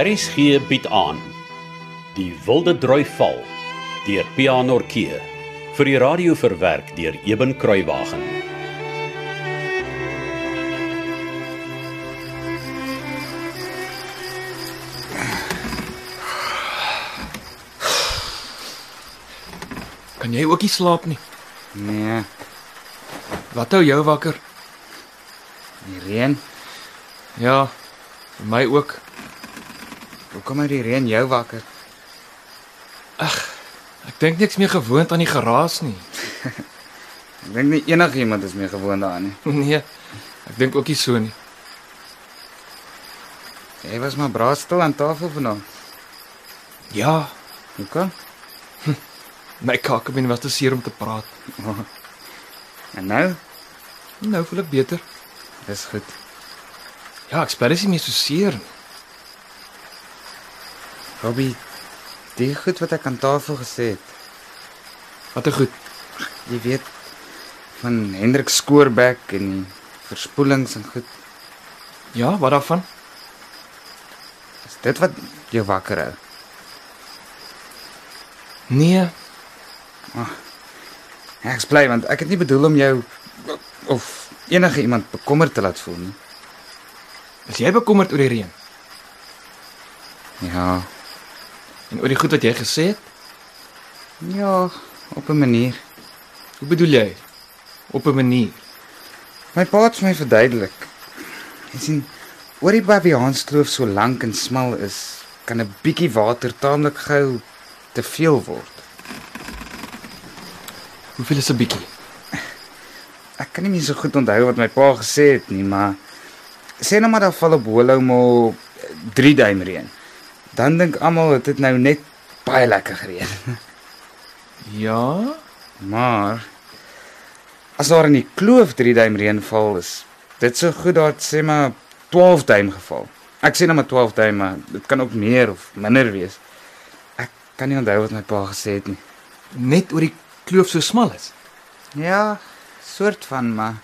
RSG bied aan Die Wilde Droi Val deur Pianorkee vir die radio verwerk deur Eben Kruiwagen. Kan jy ook nie slaap nie? Nee, Wat hou jou wakker? die reën. Ja, vir my ook. Hoekom hou die reën jou wakker? Ek dink niks meer gewoond aan die geraas nie. Ek dink nie enigiemand is meer gewoond daaraan nie. Nee, ek dink ook nie so nie. Jy was maar braaf stil aan tafel vanaand. Ja, Hoekom? my kakebeen was te seer om te praat. En nou? Nou voel ek beter. Dis goed. Ja, ek spel is nie meer so seer nie. Robbie, die goed wat ek aan tafel gesê het. Wat 'n goed. Jy weet van Hendrik Skoorbek en die verspoelings en goed. Ja, wat daarvan? Is dit wat jou wakker hou? Nee, Ek's bly want ek het nie bedoel om jou of enige iemand bekommerd te laat voel nie. is jy bekommerd oor die reën Ja, en oor die goed wat jy gesê het? ja, op 'n manier. Hoe bedoel jy? Op 'n manier. My pa het my verduidelik. Jy sien, oor die Babiaanskloof so lank en smal is, kan 'n bietjie water taamlik gou te veel word. Hoeveel is 'n bietjie? Ek kan nie meer so goed onthou wat my pa gesê het nie, maar sê nou maar daar val op Holomo 3 duim reën. Dan dink almal dit het nou net baie lekker gereën. Ja, Maar as daar in die kloof 3 duim reën val is, dit so goed daar sê maar 12 duim geval. Ek sê nou maar 12 duim, maar dit kan ook meer of minder wees. Ek kan nie onthou wat my pa gesê het nie. net oor die kloof so smal is. Ja, soort van, maar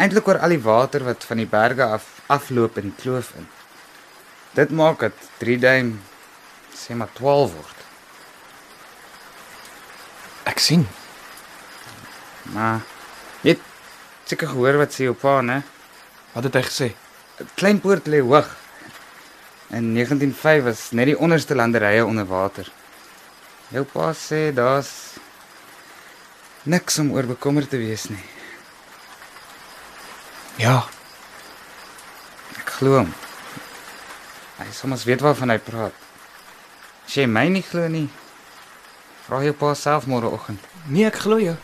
eintlik oor al die water wat van die berge af afloop in die kloof in. Dit maak dit 3 duim sê maar 12 word. Ek sien. Maar jy het seker gehoor wat sê jou pa, né? Wat het hy gesê? Kleinpoort lê hoog. In 1905 was net die onderste landerye onder water. Jou pa sê daar's niks om oor bekommerd te wees nie. Ja, Ek glo hom. Hy soms weet waarvan hy praat. As jy my nie glo nie, vra jou pa self môreoggend. nee, ek glo jou.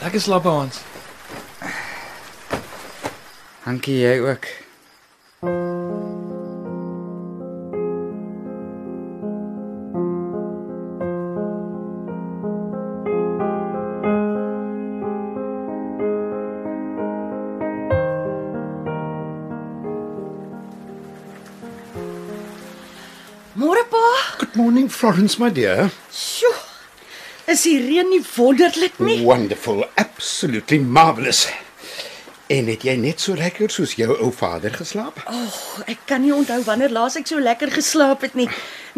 Lekker slaap Hans. Dankie jy ook. Florence, my dear. Sjoe. Is die reën nie wonderlik nie? Wonderful, absolutely marvelous. En het jy net so lekker soos jou ou vader geslaap? Oh, ek kan nie onthou wanneer laas ek so lekker geslaap het nie.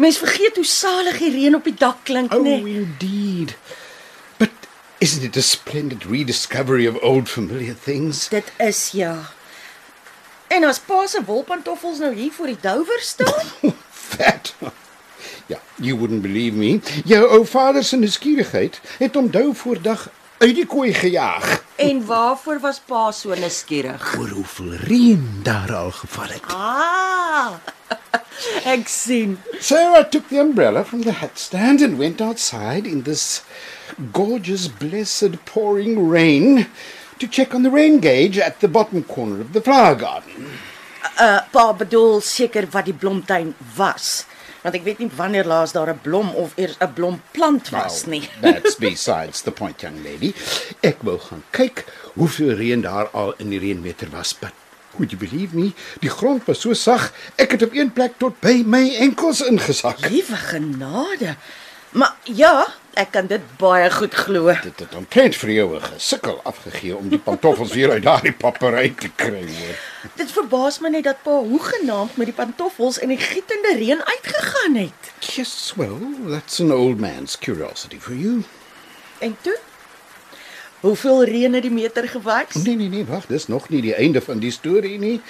Mens vergeet hoe salig die reën op die dak klink, Oh, nee. indeed. But isn't it a splendid rediscovery of old familiar things? Dit is ja. En as pa se wolpantoffels nou hier voor die douwer staan? Fat. Ja, you wouldn't believe me. Jou ou vader se nuuskierigheid het hom dou voor dag uit die kooi gejaag. en waarvoor was pa so nuuskierig? Oor hoeveel reën daar al geval het. Ah. Ek sien. I took the umbrella from the hat stand and went outside in this gorgeous, blessed, pouring rain to check on the rain gauge at the bottom corner of the flower garden. Uh pa bedoel seker wat die blomtuin was. Want ek weet nie wanneer laas daar 'n blom of eers 'n blomplant was nie. That's besides the point, young lady. Ek wou gaan kyk hoeveel reën daar al in die reënmeter was, but would you believe me, die grond was so sag, ek het op een plek tot by my enkels ingesak. Liewe genade. Maar ja, Ek kan dit baie goed glo. Dit het omtrent vir jou 'n gesukkel afgegee om die pantoffels weer uit daardie papery te kry. Hoor. Dit verbaas my net dat pa hoegenaamd met die pantoffels in die gietende reën uitgegaan het. Yes, well, that's an old man's curiosity for you. En toe? Hoeveel reën het die meter gewys? Nee nee nee, wag, dis nog nie die einde van die storie nie.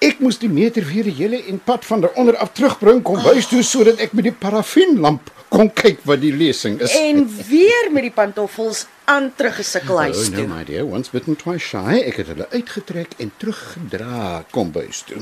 Ek moes die meter weer die hele en pad van daaronder af terugbring kom huis toe sodat ek met die parafienlamp kon kyk wat die lesing is. En weer met die pantoffels aan teruggesukkel Oh, huis no, toe. my dear, once bitten, twice shy. Ek het hulle uitgetrek en teruggedra kom huis toe.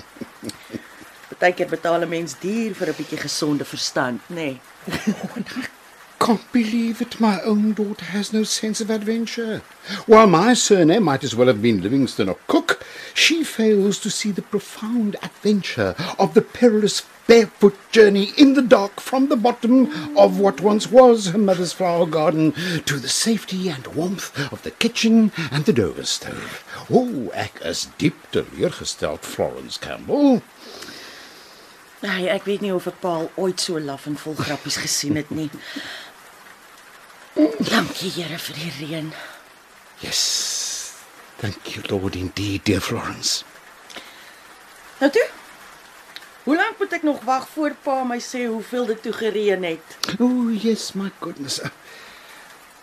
Partykeer betaal 'n mens duur vir 'n bietjie gesonde verstand, nê? Nee. Can't believe it, my own daughter has no sense of adventure. While my surname might as well have been Livingston or Cook, she fails to see the profound adventure of the perilous barefoot journey in the dark from the bottom of what once was her mother's flower garden to the safety and warmth of the kitchen and the Dover stove. Oh, ek is diep teleurgesteld, Florence Campbell. Nee, ek weet nie of ek Paul ooit so laf en vol grappies gesien het nie. Dankie Here vir die reën. Yes. Thank you, Lord, indeed, dear Florence. Nou toe. Hoe lank moet ek nog wag voor pa my sê hoeveel dit toe gereën het? Oh, yes, my goodness.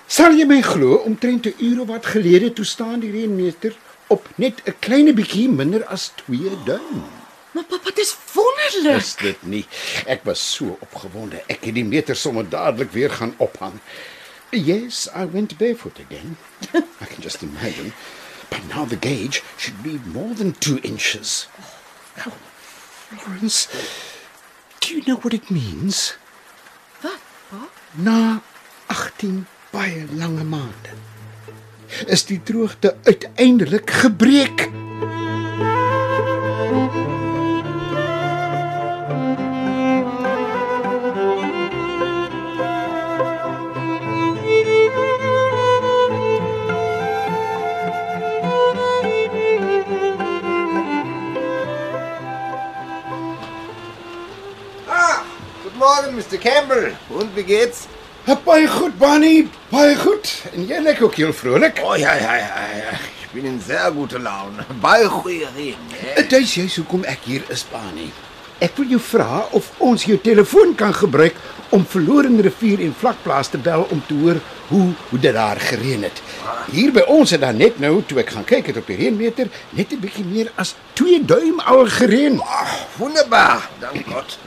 Sal jy my glo omtrent 'n uur of wat gelede toe staan die reënmeter op net 'n klein bietjie minder as 2 duim. Maar pappa, dit is wonderlik. Is dit nie? Ek was so opgewonde. Ek het die meter sommer dadelik weer gaan ophang. Yes, I went barefoot again. I can just imagine. But now the gauge should be more than 2 inches. Oh, Florence, do you know what it means? Wat, pa? Na 18 baie lange maande is die droogte uiteindelik gebreek. Mr. Campbell. Und wie geht's? Baie goed, Bonnie, baie goed. En jy lyk ook heel vrolik. Oh ja, ja, ja, ja. Ich bin in sehr guter Laune. Baie goeie reën? Dit is juist hoekom ek hier is, Bonnie. Ek wil jou vra of ons jou telefoon kan gebruik om Verlorene rivier en Vlakplaas te bel om te hoor hoe hoe dit daar gereën het. Hier by ons het dan net nou toe ek gaan kyk het op die reënmeter net 'n bietjie meer as 2 duim al gereën. Ah, wunderbar, dank Gott.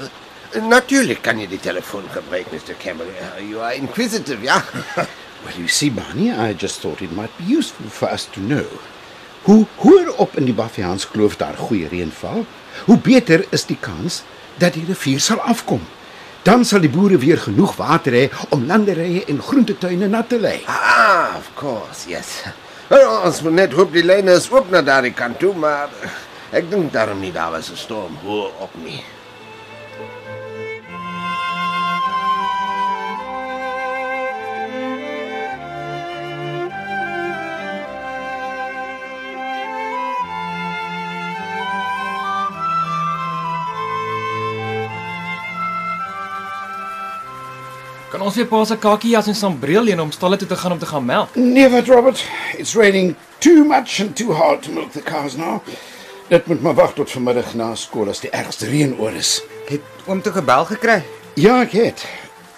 Natürlich kann ihr die Telefon gebruiken, Mr. Campbell. You are inquisitive, ja? Well, you see, Bonnie, I just thought it might be useful for us to know. Hoe hoër op in die Baffiaans kloof daar goeie reën val, hoe beter is die kans dat die rivier sal afkom. Dan sal die boere weer genoeg water hê om landerye en groentetuine nat te lê. Ah, of course, yes. Ons moet net hoop die lijnen is ook naar daardie kant toe, maar ik denk daarom niet daar was een storm hoor op nie. Kan ons weer pa se kakies en sambreel leen om stalle toe te gaan om te gaan melk? Nee, wat Robert, it's raining too much and too hard to milk the cows now. Dit moet maar wag tot vanmiddag na skool as die ergste reën oor is. Het oom toe gebel gekry? Ja, ek het.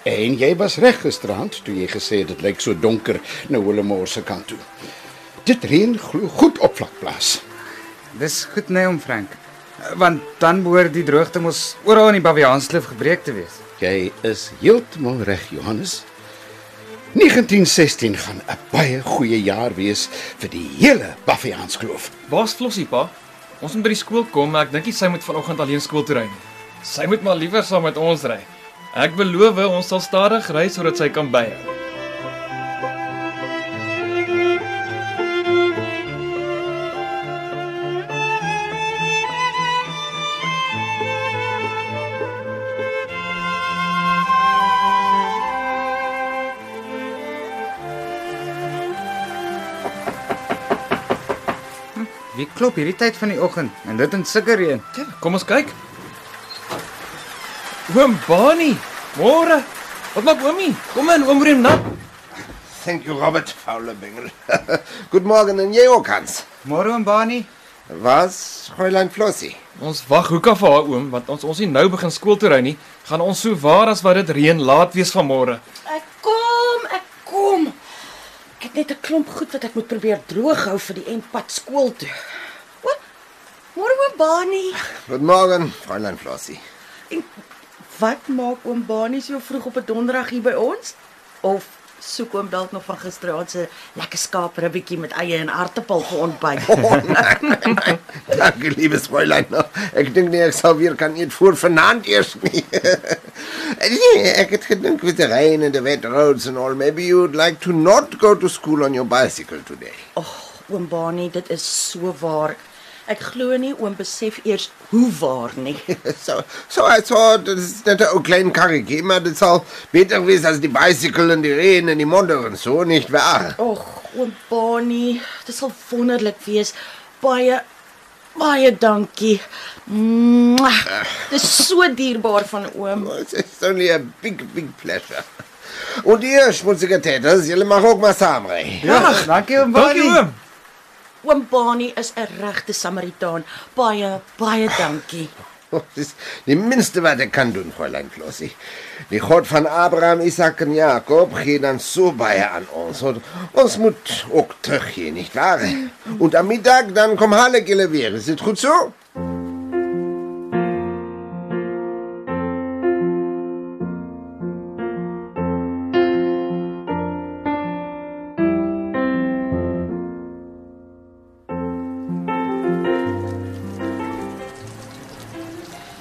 En jy was reg gisterand toe jy gesê het dit lyk so donker nou Willemore se kant toe. Dit reën glo goed op vlakplaas. Dis goed nee om Frank. Want dan behoort die droogte mos oral in die Baviaanskloof gebreek te wees. Jy is heeltemal reg, Johannes. 1916 gaan 'n baie goeie jaar wees vir die hele Baffiaanskloof. Waar's Flossie pa? Ons moet by die skool kom, maar ek dink sy moet vanoggend alleen skool toe ry. Sy moet maar liewer saam met ons ry. Ek beloof ons sal stadig ry sodat sy kan byhou. Wie klop hierdie tyd van die oggend en dit in sulke reën? Kom ons kyk. Oom Bani, môre. Wat maak oomie? Kom in, oom Rem nat. Thank you, Robert, faule bengel. Good morgen en jy ook, Hans. Môre oom Bani. Was, Fräulein Flossie? Ons wag hoeka vir haar oom want ons ons nie nou begin skool toe ry nie. Gaan ons so waar as wat dit reën laat wees vanmôre. Ek kom, het net 'n klomp goed wat ek moet probeer droog hou vir die eindpad skool toe. Wat? Môre oom Bani. Morgen, Fräulein Flossie. En wat maak oom Bani so vroeg op 'n donderdag hier by ons? Of soek oom dalk nog van gisteraand se lekker skaapribbetjie met eie en aartappel vir ontbyt? Oh, nein. Danke, liebes Fräulein. Ek dink nie ek sal weer kan eet voor vanaand eers nie. nee, ek het gedink with the rain and the wet roads and all, maybe you would like to not go to school on your bicycle today. Oh, oom Bani, dit is so waar. Ek glo nie oom besef eers hoe waar nie. so, so I thought dit is net 'n ou klein karretjie, maar dit sal beter wees as die bicycle en die reën en die modder en so, niet waar? Ag, oom Bani, dit sal wonderlik wees. Baie baie dankie. Mwah, Dit is so dierbaar van oom. It's only a big, big pleasure. Und ihr, schmutzige Täters, julle mag ook maar saamry. Ja, dankie oom. Dankie oom. Oom Bani is 'n regte Samaritaan. Baie baie dankie. Das ist die minste wat ek kan doen, Fräulein Flossie. Die God van Abraham, Isaac en Jakob gee dan so baie aan ons. Und ons moet ook teruggee, nicht wahr? Und am Mittag dan kom Hallekille weer. Is dit goed so?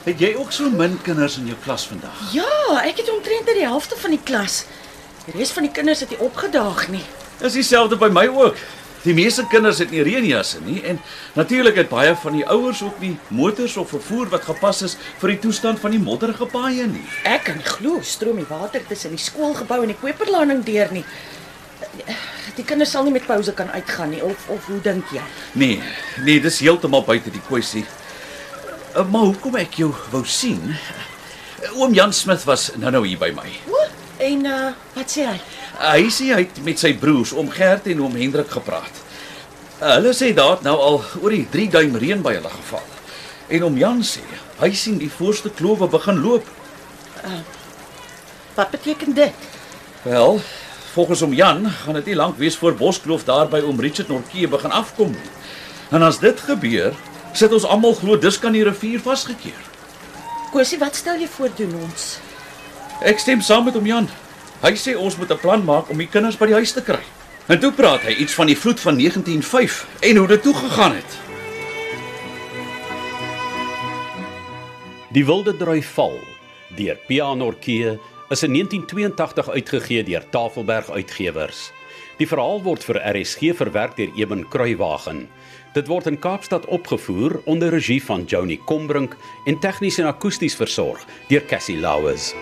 Het jy ook so min kinders in jou klas vandag? Ja, ek het omtrent net die helfte van die klas. Die res van die kinders het nie opgedaag nie. Dis dieselfde by my ook. Die meeste kinders het nie reënjasse nie en natuurlik het baie van die ouers ook nie motors of vervoer wat gepas is vir die toestand van die modderige paaie nie. Ek kan nie glo stroom die water tussen die skoolgebou en die Koperlanding deur nie. Die kinders sal nie met pouse kan uitgaan nie of of hoe dink jy? Nee, nee, dis heeltemal buite die kwessie. Uh, Maar hoekom ek jou wou sien? Oom Jan Smith was nou-nou hier by my. O, en uh wat sê hy? Hy sê hy het met sy broers oom Gert en oom Hendrik gepraat. Uh, Hulle sê daar nou al oor die 3 duim reën by hulle geval. En oom Jan sê hy sien die voorste klowe begin loop. Wat beteken dit? Wel, volgens oom Jan gaan dit nie lank wees voor Boskloof daar by oom Richard Norkie begin afkom nie. En as dit gebeur, sit ons almal glo dis kan die rivier vasgekeer. Kosie, wat stel jy voor doen ons? Ek stem saam met oom Jan. Hy sê ons moet 'n plan maak om die kinders by die huis te kry. En toe praat hy iets van die vloed van 1905 en hoe dit toe gegaan het. Die Wilde Drui Val deur P.A. Norkee is in 1982 uitgegee deur Tafelberg Uitgewers. Die verhaal word vir RSG verwerk deur Eben Kruiwagen. Dit word in Kaapstad opgevoer onder regie van Joni Combrink en tegnies en akoesties versorg deur Cassie Lauers.